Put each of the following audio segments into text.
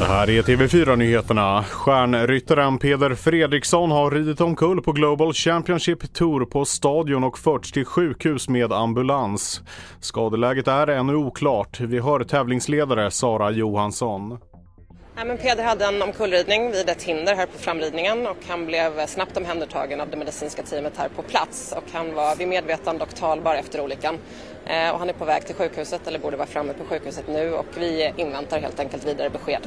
Det här är TV4-nyheterna. Stjärnryttaren Peder Fredriksson har ridit omkull på Global Championship Tour på stadion och förts till sjukhus med ambulans. Skadeläget är ännu oklart. Vi hör tävlingsledare Sara Johansson. Ja, men Peder hade en omkullridning vid ett hinder här på framridningen och han blev snabbt omhändertagen av det medicinska teamet här på plats och han var vid medvetande och talbar efter olyckan. Eh, och han är på väg till sjukhuset eller borde vara framme på sjukhuset nu och vi inväntar helt enkelt vidare besked.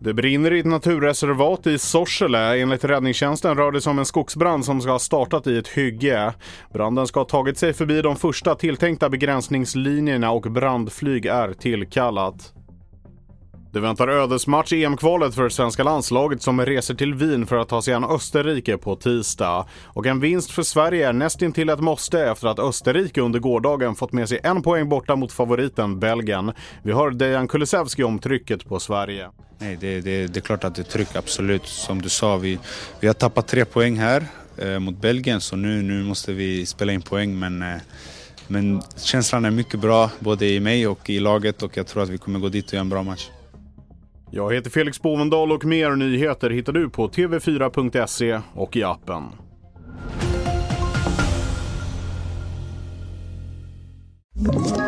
Det brinner i ett naturreservat i Sorsele. Enligt räddningstjänsten rör det sig om en skogsbrand som ska ha startat i ett hygge. Branden ska ha tagit sig förbi de första tilltänkta begränsningslinjerna och brandflyg är tillkallat. Det väntar ödesmatch i EM-kvalet för svenska landslaget som reser till Wien för att ta sig an Österrike på tisdag. Och en vinst för Sverige är nästintill ett måste efter att Österrike under gårdagen fått med sig en poäng borta mot favoriten Belgien. Vi hör Dejan Kulusevski om trycket på Sverige. Nej, det, det, det är klart att det är tryck, absolut. Som du sa, vi, vi har tappat tre poäng här eh, mot Belgien så nu, nu måste vi spela in poäng. Men, eh, men känslan är mycket bra, både i mig och i laget och jag tror att vi kommer gå dit och göra en bra match. Jag heter Felix Bovendal och mer nyheter hittar du på tv4.se och i appen. Ett